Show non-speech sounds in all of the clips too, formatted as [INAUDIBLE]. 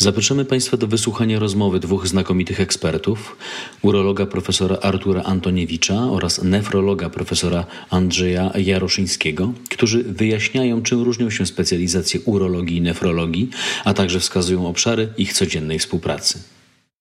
Zapraszamy Państwa do wysłuchania rozmowy dwóch znakomitych ekspertów, urologa profesora Artura Antoniewicza oraz nefrologa profesora Andrzeja Jaroszyńskiego, którzy wyjaśniają, czym różnią się specjalizacje urologii i nefrologii, a także wskazują obszary ich codziennej współpracy.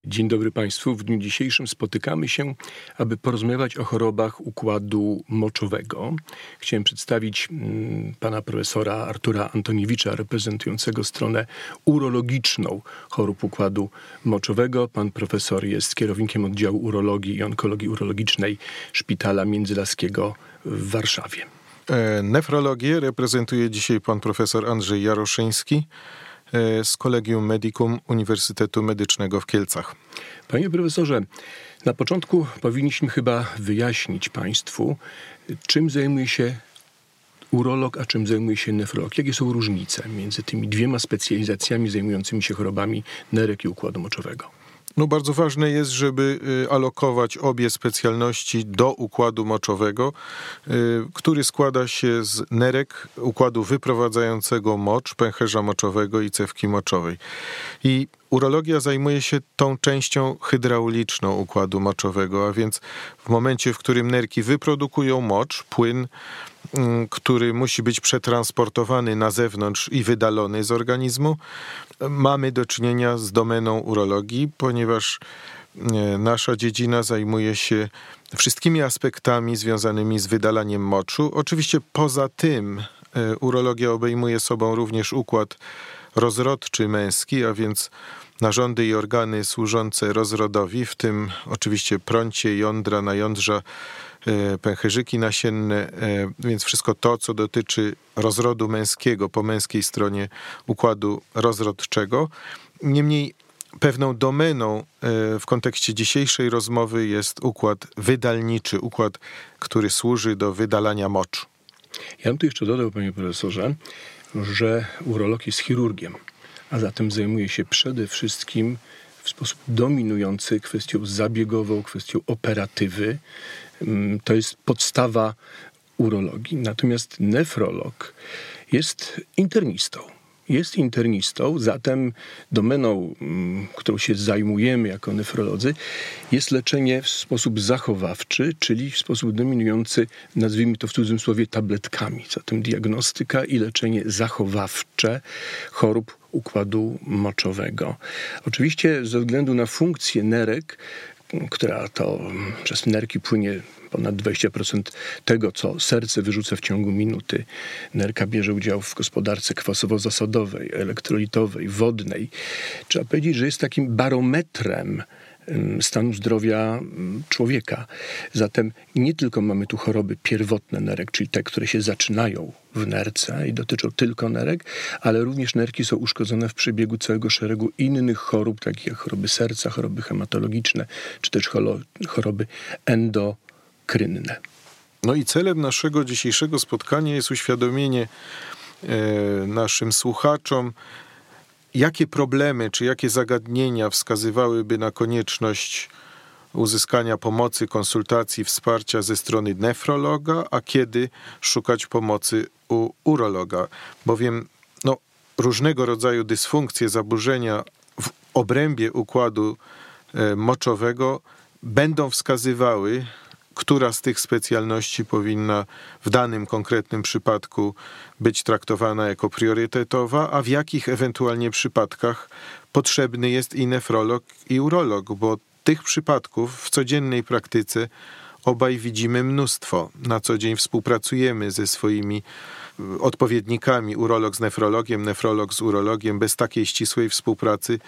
Dzień dobry Państwu. W dniu dzisiejszym spotykamy się, aby porozmawiać o chorobach układu moczowego. Chciałem przedstawić mm, pana profesora Artura Antoniewicza, reprezentującego stronę urologiczną chorób układu moczowego. Pan profesor jest kierownikiem oddziału urologii i onkologii urologicznej Szpitala Międzylaskiego w Warszawie. E, nefrologię reprezentuje dzisiaj pan profesor Andrzej Jaroszyński z Kolegium Medicum Uniwersytetu Medycznego w Kielcach. Panie profesorze, na początku powinniśmy chyba wyjaśnić Państwu, czym zajmuje się urolog, a czym zajmuje się nefrolog. Jakie są różnice między tymi dwiema specjalizacjami zajmującymi się chorobami nerek i układu moczowego? No bardzo ważne jest, żeby y, alokować obie specjalności do układu moczowego, y, który składa się z nerek, układu wyprowadzającego mocz, pęcherza moczowego i cewki moczowej. I urologia zajmuje się tą częścią hydrauliczną układu moczowego, a więc w momencie, w którym nerki wyprodukują mocz, płyn, mm, który musi być przetransportowany na zewnątrz i wydalony z organizmu, mamy do czynienia z domeną urologii, ponieważ e, nasza dziedzina zajmuje się wszystkimi aspektami związanymi z wydalaniem moczu. Oczywiście poza tym e, urologia obejmuje sobą również układ rozrodczy męski, a więc narządy i organy służące rozrodowi, w tym oczywiście prącie, jądra, najądrza, e, pęcherzyki nasienne, e, więc wszystko to, co dotyczy rozrodu męskiego po męskiej stronie układu rozrodczego. Niemniej pewną domeną e, w kontekście dzisiejszej rozmowy jest układ wydalniczy, układ, który służy do wydalania moczu. Ja bym tu jeszcze dodał, panie profesorze, że urolog jest chirurgiem, a zatem zajmuje się przede wszystkim w sposób dominujący kwestią zabiegową, kwestią operatywy. Mm, to jest podstawa urologii. Natomiast nefrolog jest internistą jest internistą, zatem domeną, mm, którą się zajmujemy jako nefrolodzy, jest leczenie w sposób zachowawczy, czyli w sposób dominujący, nazwijmy to w cudzysłowie, tabletkami. Zatem diagnostyka i leczenie zachowawcze chorób układu moczowego. Oczywiście ze względu na funkcję nerek, która to przez nerki płynie ponad 20% tego, co serce wyrzuca w ciągu minuty. Nerka bierze udział w gospodarce kwasowo-zasadowej, elektrolitowej, wodnej. Trzeba powiedzieć, że jest takim barometrem stanu zdrowia człowieka. Zatem nie tylko mamy tu choroby pierwotne nerek, czyli te, które się zaczynają w nerce i dotyczą tylko nerek, ale również nerki są uszkodzone w przebiegu całego szeregu innych chorób, takich jak choroby serca, choroby hematologiczne, czy też choroby endokrynne. No i celem naszego dzisiejszego spotkania jest uświadomienie e, naszym słuchaczom, jakie problemy czy jakie zagadnienia wskazywałyby na konieczność uzyskania pomocy, konsultacji, wsparcia ze strony nefrologa, a kiedy szukać pomocy u urologa, bowiem no, różnego rodzaju dysfunkcje, zaburzenia w obrębie układu e, moczowego będą wskazywały która z tych specjalności powinna w danym konkretnym przypadku być traktowana jako priorytetowa, a w jakich ewentualnie przypadkach potrzebny jest i nefrolog, i urolog, bo tych przypadków w codziennej praktyce obaj widzimy mnóstwo. Na co dzień współpracujemy ze swoimi y, odpowiednikami, urolog z nefrologiem, nefrolog z urologiem. Bez takiej ścisłej współpracy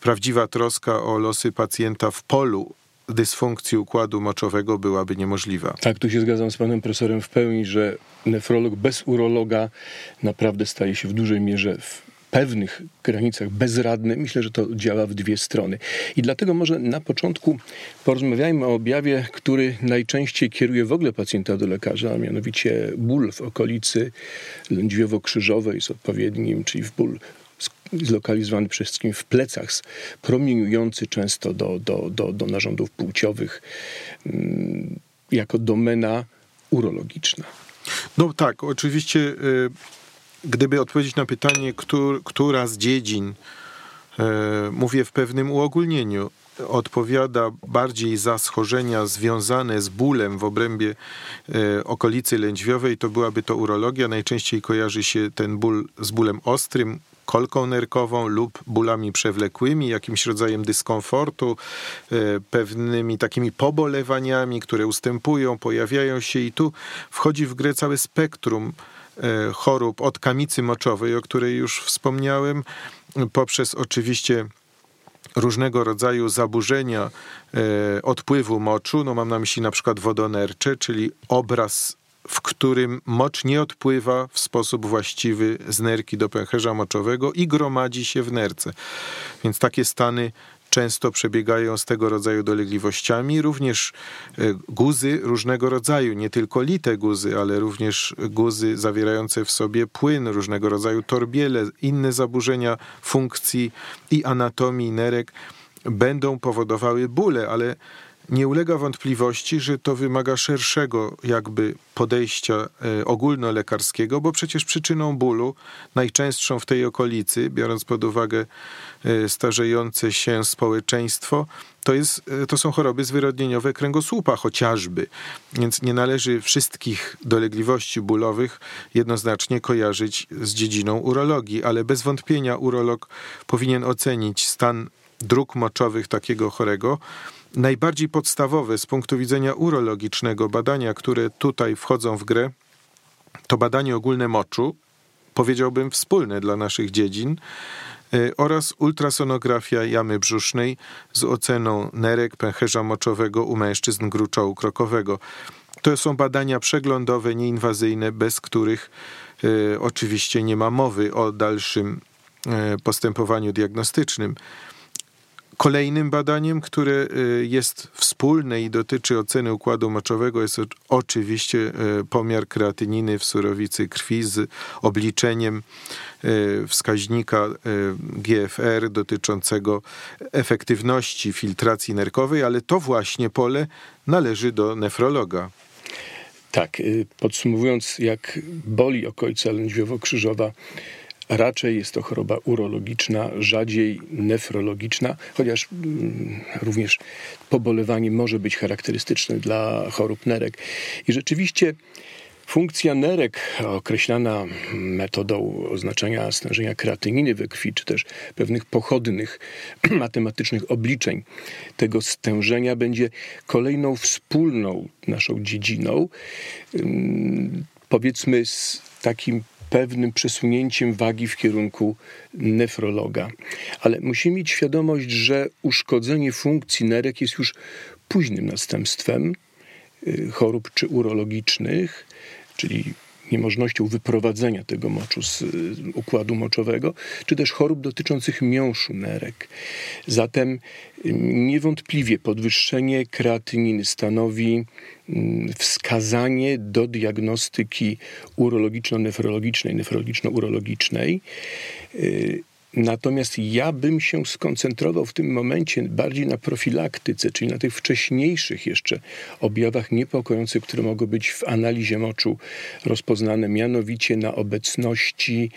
prawdziwa troska o losy pacjenta w polu dysfunkcji układu moczowego byłaby niemożliwa. Tak, tu się zgadzam z panem profesorem w pełni, że nefrolog bez urologa naprawdę staje się w dużej mierze w pewnych granicach bezradny. Myślę, że to działa w dwie strony. I dlatego może na początku porozmawiajmy o objawie, który najczęściej kieruje w ogóle pacjenta do lekarza, a mianowicie ból w okolicy lędźwiowo-krzyżowej z odpowiednim, czyli w ból zlokalizowany przede wszystkim w plecach, promieniujący często do, do, do, do narządów płciowych, mm, jako domena urologiczna. No tak, oczywiście, y, gdyby odpowiedzieć na pytanie, która z dziedzin mówię w pewnym uogólnieniu, odpowiada bardziej za schorzenia związane z bólem w obrębie e, okolicy lędźwiowej, to byłaby to urologia. Najczęściej kojarzy się ten ból z bólem ostrym, kolką nerkową lub bólami przewlekłymi, jakimś rodzajem dyskomfortu, e, pewnymi takimi pobolewaniami, które ustępują, pojawiają się i tu wchodzi w grę całe spektrum e, chorób od kamicy moczowej, o której już wspomniałem, poprzez oczywiście różnego rodzaju zaburzenia e, odpływu moczu. No mam na myśli na przykład wodonercze, czyli obraz, w którym mocz nie odpływa w sposób właściwy z nerki do pęcherza moczowego i gromadzi się w nerce. Więc takie stany często przebiegają z tego rodzaju dolegliwościami, również e, guzy różnego rodzaju, nie tylko lite guzy, ale również guzy zawierające w sobie płyn, różnego rodzaju torbiele, inne zaburzenia funkcji i anatomii nerek będą powodowały bóle, ale nie ulega wątpliwości, że to wymaga szerszego jakby podejścia e, ogólnolekarskiego, bo przecież przyczyną bólu, najczęstszą w tej okolicy, biorąc pod uwagę e, starzejące się społeczeństwo, to, jest, e, to są choroby zwyrodnieniowe kręgosłupa chociażby. Więc nie należy wszystkich dolegliwości bólowych jednoznacznie kojarzyć z dziedziną urologii, ale bez wątpienia urolog powinien ocenić stan dróg moczowych takiego chorego, najbardziej podstawowe z punktu widzenia urologicznego badania, które tutaj wchodzą w grę, to badanie ogólne moczu, powiedziałbym wspólne dla naszych dziedzin, y, oraz ultrasonografia jamy brzusznej z oceną nerek pęcherza moczowego u mężczyzn gruczołu krokowego. To są badania przeglądowe, nieinwazyjne, bez których y, oczywiście nie ma mowy o dalszym y, postępowaniu diagnostycznym. Kolejnym badaniem, które y, jest wspólne i dotyczy oceny układu moczowego, jest oczywiście y, pomiar kreatyniny w surowicy krwi z obliczeniem y, wskaźnika GFR dotyczącego efektywności filtracji nerkowej, ale to właśnie pole należy do nefrologa. Tak, podsumowując, jak boli okolica lędźwiowo-krzyżowa, Raczej jest to choroba urologiczna, rzadziej nefrologiczna, chociaż mm, również pobolewanie może być charakterystyczne dla chorób nerek. I rzeczywiście Funkcja nerek, określana metodą oznaczania stężenia kreatyniny we krwi, czy też pewnych pochodnych [CLEARS THROAT] matematycznych obliczeń tego stężenia, będzie kolejną wspólną naszą dziedziną, powiedzmy z takim pewnym przesunięciem wagi w kierunku nefrologa. Ale musimy mieć świadomość, że uszkodzenie funkcji nerek jest już późnym następstwem y, chorób czy urologicznych, czyli niemożnością wyprowadzenia tego moczu z y, układu moczowego, czy też chorób dotyczących miąższu nerek. Zatem y, niewątpliwie podwyższenie kreatyniny stanowi mm, wskazanie do diagnostyki urologiczno-nefrologicznej, nefrologiczno-urologicznej y, Natomiast ja bym się skoncentrował w tym momencie bardziej na profilaktyce, czyli na tych wcześniejszych jeszcze objawach niepokojących, które mogą być w analizie moczu rozpoznane, mianowicie na obecności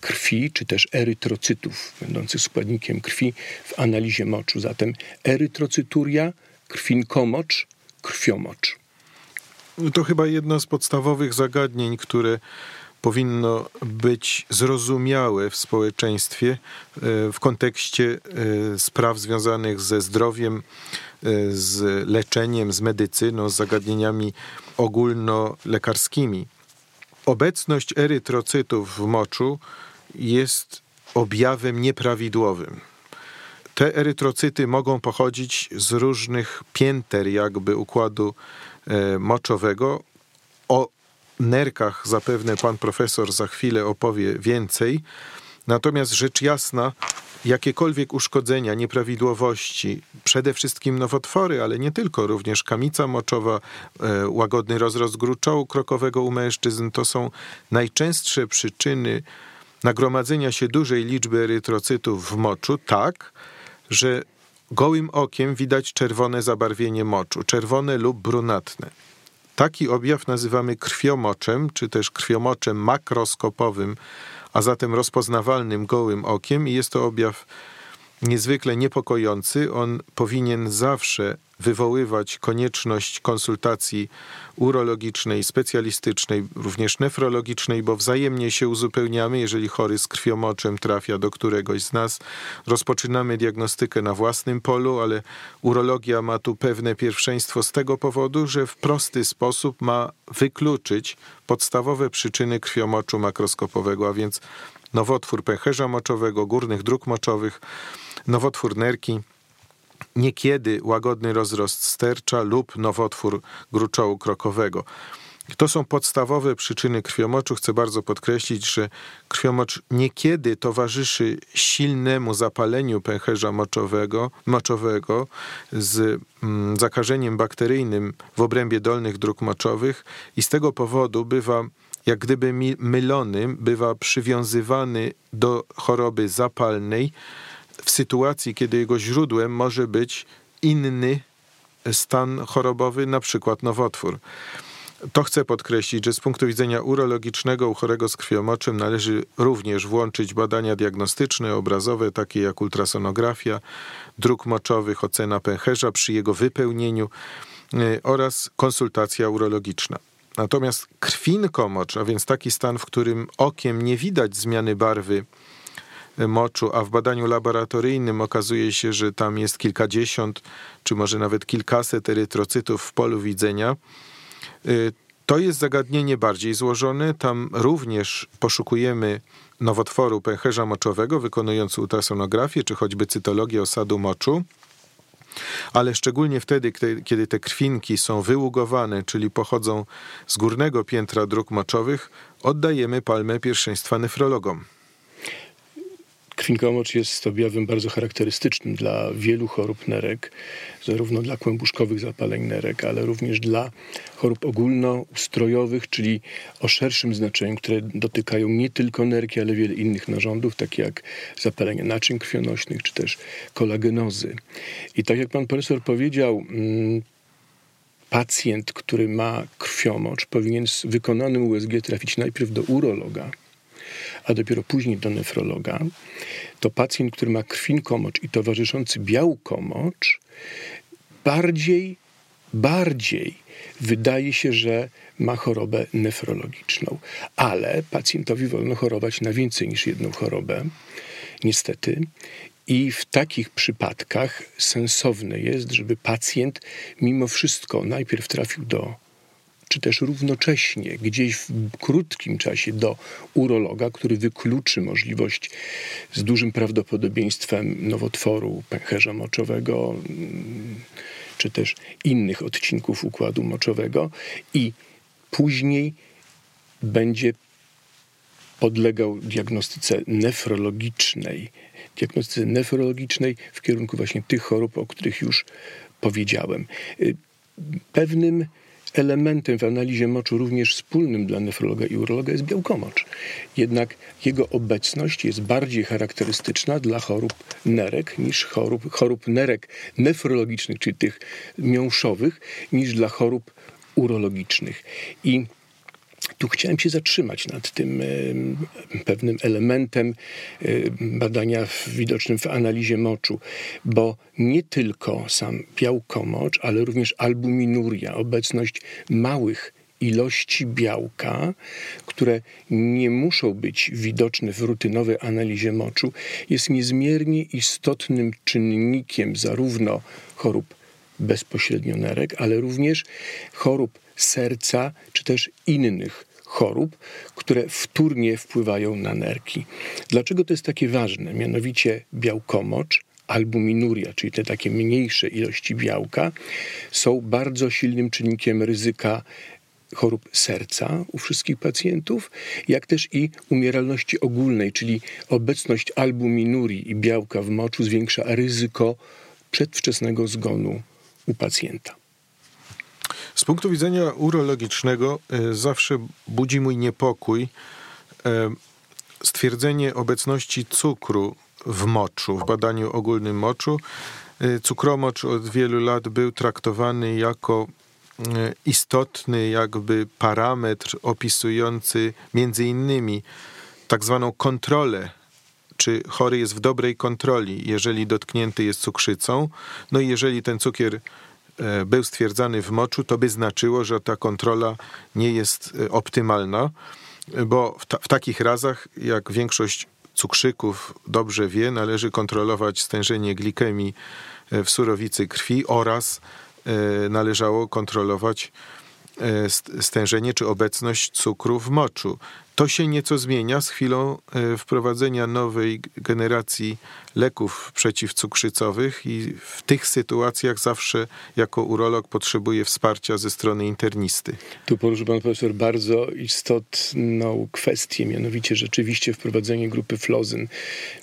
krwi, czy też erytrocytów, będących składnikiem krwi w analizie moczu. Zatem erytrocyturia, krwinkomocz, krwiomocz. To chyba jedno z podstawowych zagadnień, które powinno być zrozumiałe w społeczeństwie e, w kontekście e, spraw związanych ze zdrowiem, e, z leczeniem, z medycyną, z zagadnieniami ogólnolekarskimi. Obecność erytrocytów w moczu jest objawem nieprawidłowym. Te erytrocyty mogą pochodzić z różnych pięter jakby układu moczowego. O nerkach zapewne pan profesor za chwilę opowie więcej. Natomiast rzecz jasna, jakiekolwiek uszkodzenia, nieprawidłowości, przede wszystkim nowotwory, ale nie tylko, również kamica moczowa, e, łagodny rozrost gruczołu krokowego u mężczyzn, to są najczęstsze przyczyny nagromadzenia się dużej liczby erytrocytów w moczu, tak, że gołym okiem widać czerwone zabarwienie moczu, czerwone lub brunatne. Taki objaw nazywamy krwiomoczem, czy też krwiomoczem makroskopowym a zatem rozpoznawalnym gołym okiem i jest to objaw niezwykle niepokojący. On powinien zawsze wywoływać konieczność konsultacji urologicznej, specjalistycznej, również nefrologicznej, bo wzajemnie się uzupełniamy. Jeżeli chory z krwiomoczem trafia do któregoś z nas, rozpoczynamy diagnostykę na własnym polu, ale urologia ma tu pewne pierwszeństwo z tego powodu, że w prosty sposób ma wykluczyć podstawowe przyczyny krwiomoczu makroskopowego, a więc nowotwór pęcherza moczowego, górnych dróg moczowych, nowotwór nerki, niekiedy łagodny rozrost stercza lub nowotwór gruczołu krokowego. To są podstawowe przyczyny krwiomoczu. Chcę bardzo podkreślić, że krwiomocz niekiedy towarzyszy silnemu zapaleniu pęcherza moczowego, moczowego z mm, zakażeniem bakteryjnym w obrębie dolnych dróg moczowych i z tego powodu bywa jak gdyby mylony, bywa przywiązywany do choroby zapalnej, w sytuacji, kiedy jego źródłem może być inny stan chorobowy, na przykład nowotwór. To chcę podkreślić, że z punktu widzenia urologicznego u chorego z krwiomoczem należy również włączyć badania diagnostyczne, obrazowe, takie jak ultrasonografia, dróg moczowych, ocena pęcherza przy jego wypełnieniu y, oraz konsultacja urologiczna. Natomiast krwinkomocz, a więc taki stan, w którym okiem nie widać zmiany barwy moczu, a w badaniu laboratoryjnym okazuje się, że tam jest kilkadziesiąt, czy może nawet kilkaset erytrocytów w polu widzenia. Y, to jest zagadnienie bardziej złożone. Tam również poszukujemy nowotworu pęcherza moczowego, wykonując ultrasonografię, czy choćby cytologię osadu moczu. Ale szczególnie wtedy, kiedy te krwinki są wyługowane, czyli pochodzą z górnego piętra dróg moczowych, oddajemy palmę pierwszeństwa nefrologom. Krwinkomocz jest objawem bardzo charakterystycznym dla wielu chorób nerek, zarówno dla kłębuszkowych zapaleń nerek, ale również dla chorób ogólnoustrojowych, czyli o szerszym znaczeniu, które dotykają nie tylko nerki, ale wiele innych narządów, takie jak zapalenie naczyń krwionośnych, czy też kolagenozy. I tak jak pan profesor powiedział, mm, pacjent, który ma krwiomocz, powinien z wykonanym USG trafić najpierw do urologa, a dopiero później do nefrologa, to pacjent, który ma krwinkomocz i towarzyszący białkomocz, bardziej, bardziej wydaje się, że ma chorobę nefrologiczną. Ale pacjentowi wolno chorować na więcej niż jedną chorobę, niestety. I w takich przypadkach sensowne jest, żeby pacjent mimo wszystko najpierw trafił do czy też równocześnie gdzieś w krótkim czasie do urologa, który wykluczy możliwość z dużym prawdopodobieństwem nowotworu pęcherza moczowego, mm, czy też innych odcinków układu moczowego i później będzie podlegał diagnostyce nefrologicznej, diagnostyce nefrologicznej w kierunku właśnie tych chorób, o których już powiedziałem. Y, pewnym elementem w analizie moczu również wspólnym dla nefrologa i urologa jest białkomocz. Jednak jego obecność jest bardziej charakterystyczna dla chorób nerek niż chorób, chorób nerek nefrologicznych, czyli tych miąższowych, niż dla chorób urologicznych. I tu chciałem się zatrzymać nad tym pewnym elementem badania widocznym w analizie moczu, bo nie tylko sam białkomocz, ale również albuminuria, obecność małych ilości białka, które nie muszą być widoczne w rutynowej analizie moczu, jest niezmiernie istotnym czynnikiem zarówno chorób bezpośrednio nerek, ale również chorób serca czy też innych chorób, które wtórnie wpływają na nerki. Dlaczego to jest takie ważne? Mianowicie białkomocz, albuminuria, czyli te takie mniejsze ilości białka, są bardzo silnym czynnikiem ryzyka chorób serca u wszystkich pacjentów, jak też i umieralności ogólnej, czyli obecność albuminurii i białka w moczu zwiększa ryzyko przedwczesnego zgonu u pacjenta. Z punktu widzenia urologicznego e, zawsze budzi mój niepokój e, stwierdzenie obecności cukru w moczu, w badaniu ogólnym moczu. E, cukromocz od wielu lat był traktowany jako istotny jakby parametr opisujący między innymi tak zwaną kontrolę czy chory jest w dobrej kontroli, jeżeli dotknięty jest cukrzycą. No i jeżeli ten cukier był stwierdzany w moczu, to by znaczyło, że ta kontrola nie jest e, optymalna, bo w, ta, w takich razach, jak większość cukrzyków dobrze wie, należy kontrolować stężenie glikemii e, w surowicy krwi oraz należało kontrolować stężenie czy obecność cukru w moczu. To się nieco zmienia z chwilą e, wprowadzenia nowej generacji leków przeciwcukrzycowych i w tych sytuacjach zawsze jako urolog potrzebuje wsparcia ze strony internisty. Tu poruszył pan profesor bardzo istotną kwestię, mianowicie rzeczywiście wprowadzenie grupy flozyn,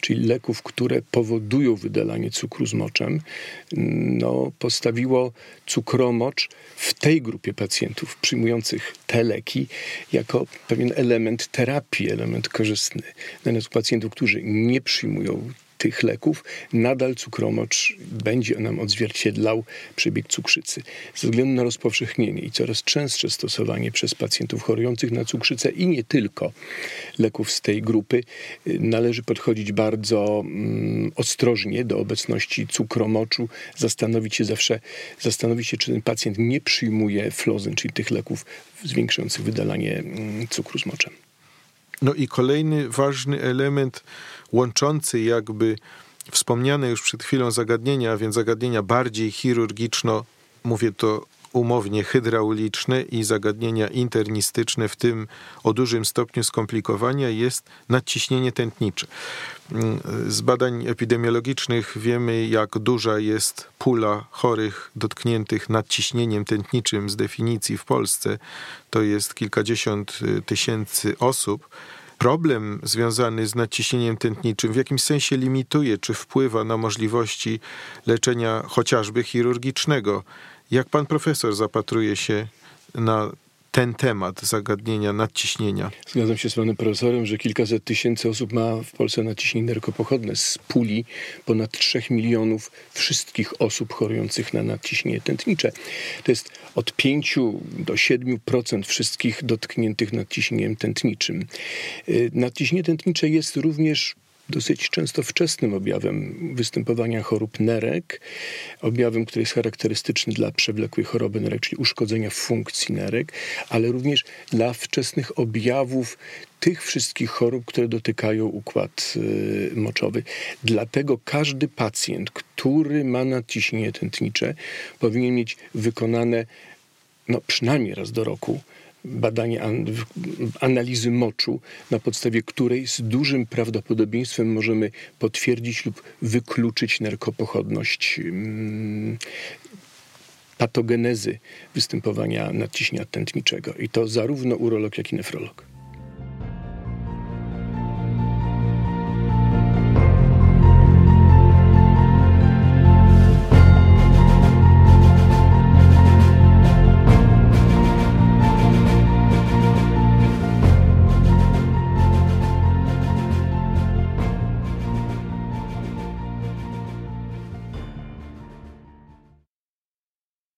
czyli leków, które powodują wydalanie cukru z moczem, no, postawiło cukromocz w tej grupie pacjentów przyjmujących te leki jako pewien element terapii, element korzystny. Natomiast pacjentów, którzy nie przyjmują tych leków, nadal cukromocz będzie nam odzwierciedlał przebieg cukrzycy. Ze względu na rozpowszechnienie i coraz częstsze stosowanie przez pacjentów chorujących na cukrzycę i nie tylko leków z tej grupy, y, należy podchodzić bardzo mm, ostrożnie do obecności cukromoczu, zastanowić się zawsze, zastanowić się, czy ten pacjent nie przyjmuje flozyn, czyli tych leków zwiększających wydalanie mm, cukru z moczem. No i kolejny ważny element łączący jakby wspomniane już przed chwilą zagadnienia, a więc zagadnienia bardziej chirurgiczno, mówię to umownie hydrauliczne i zagadnienia internistyczne, w tym o dużym stopniu skomplikowania, jest nadciśnienie tętnicze. Z badań epidemiologicznych wiemy, jak duża jest pula chorych dotkniętych nadciśnieniem tętniczym z definicji w Polsce. To jest kilkadziesiąt tysięcy osób problem związany z nadciśnieniem tętniczym w jakimś sensie limituje czy wpływa na możliwości leczenia chociażby chirurgicznego. Jak pan profesor zapatruje się na ten temat zagadnienia nadciśnienia. Zgadzam się z panem profesorem, że kilkaset tysięcy osób ma w Polsce nadciśnienie nerkopochodne z puli ponad 3 milionów wszystkich osób chorujących na nadciśnienie tętnicze. To jest od 5 do 7% wszystkich dotkniętych nadciśnieniem tętniczym. Y, nadciśnienie tętnicze jest również dosyć często wczesnym objawem występowania chorób nerek, objawem, który jest charakterystyczny dla przewlekłej choroby nerek, czyli uszkodzenia funkcji nerek, ale również dla wczesnych objawów tych wszystkich chorób, które dotykają układ y, moczowy. Dlatego każdy pacjent, który ma nadciśnienie tętnicze, powinien mieć wykonane no, przynajmniej raz do roku badanie analizy moczu, na podstawie której z dużym prawdopodobieństwem możemy potwierdzić lub wykluczyć narkopochodność mm, patogenezy występowania nadciśnienia tętniczego. I to zarówno urolog, jak i nefrolog.